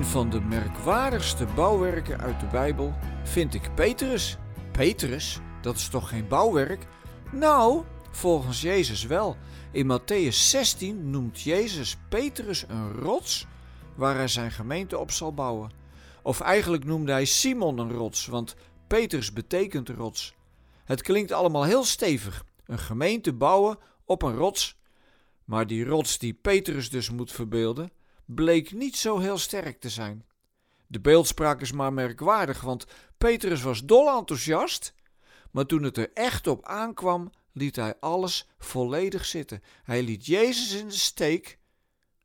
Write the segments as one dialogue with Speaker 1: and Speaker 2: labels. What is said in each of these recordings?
Speaker 1: Een van de merkwaardigste bouwwerken uit de Bijbel vind ik Petrus. Petrus, dat is toch geen bouwwerk? Nou, volgens Jezus wel. In Matthäus 16 noemt Jezus Petrus een rots waar hij zijn gemeente op zal bouwen. Of eigenlijk noemde hij Simon een rots, want Petrus betekent rots. Het klinkt allemaal heel stevig, een gemeente bouwen op een rots. Maar die rots die Petrus dus moet verbeelden, bleek niet zo heel sterk te zijn. De beeldspraak is maar merkwaardig, want Petrus was dol enthousiast, maar toen het er echt op aankwam, liet hij alles volledig zitten. Hij liet Jezus in de steek,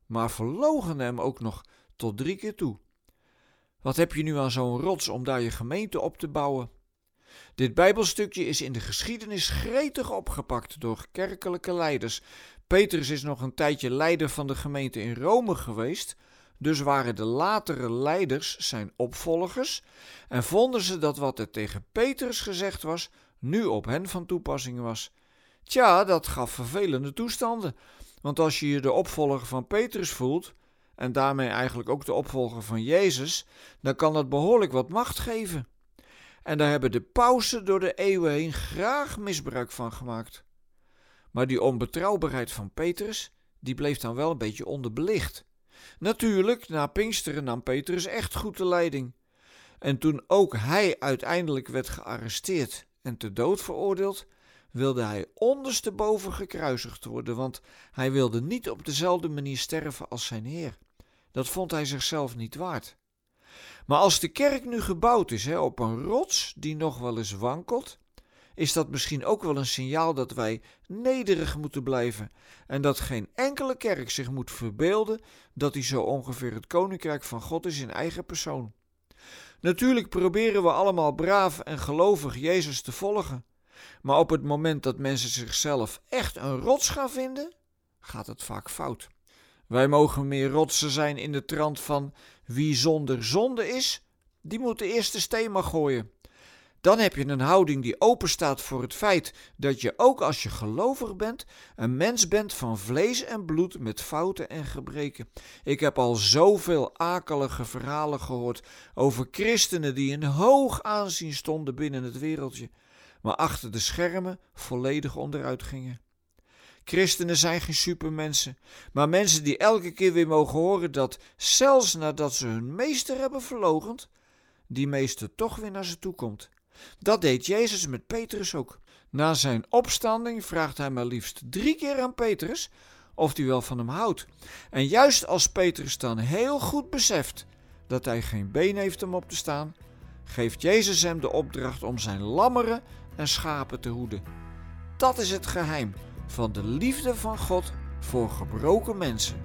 Speaker 1: maar verloochende hem ook nog tot drie keer toe. Wat heb je nu aan zo'n rots om daar je gemeente op te bouwen? Dit Bijbelstukje is in de geschiedenis gretig opgepakt door kerkelijke leiders. Petrus is nog een tijdje leider van de gemeente in Rome geweest, dus waren de latere leiders zijn opvolgers en vonden ze dat wat er tegen Petrus gezegd was, nu op hen van toepassing was. Tja, dat gaf vervelende toestanden, want als je je de opvolger van Petrus voelt, en daarmee eigenlijk ook de opvolger van Jezus, dan kan dat behoorlijk wat macht geven. En daar hebben de pausen door de eeuwen heen graag misbruik van gemaakt. Maar die onbetrouwbaarheid van Petrus, die bleef dan wel een beetje onderbelicht. Natuurlijk, na Pinksteren nam Petrus echt goed de leiding. En toen ook hij uiteindelijk werd gearresteerd en ter dood veroordeeld, wilde hij ondersteboven gekruisigd worden, want hij wilde niet op dezelfde manier sterven als zijn Heer. Dat vond hij zichzelf niet waard. Maar als de kerk nu gebouwd is hè, op een rots die nog wel eens wankelt, is dat misschien ook wel een signaal dat wij nederig moeten blijven en dat geen enkele kerk zich moet verbeelden dat hij zo ongeveer het koninkrijk van God is in eigen persoon. Natuurlijk proberen we allemaal braaf en gelovig Jezus te volgen, maar op het moment dat mensen zichzelf echt een rots gaan vinden, gaat het vaak fout. Wij mogen meer rotsen zijn in de trant van wie zonder zonde is, die moet de eerste steen maar gooien. Dan heb je een houding die openstaat voor het feit dat je ook als je gelovig bent, een mens bent van vlees en bloed met fouten en gebreken. Ik heb al zoveel akelige verhalen gehoord over christenen die in hoog aanzien stonden binnen het wereldje, maar achter de schermen volledig onderuit gingen. Christenen zijn geen supermensen, maar mensen die elke keer weer mogen horen dat zelfs nadat ze hun meester hebben verlogend, die meester toch weer naar ze toe komt. Dat deed Jezus met Petrus ook. Na zijn opstanding vraagt hij maar liefst drie keer aan Petrus of hij wel van hem houdt. En juist als Petrus dan heel goed beseft dat hij geen been heeft om op te staan, geeft Jezus hem de opdracht om zijn lammeren en schapen te hoeden. Dat is het geheim van de liefde van God voor gebroken mensen.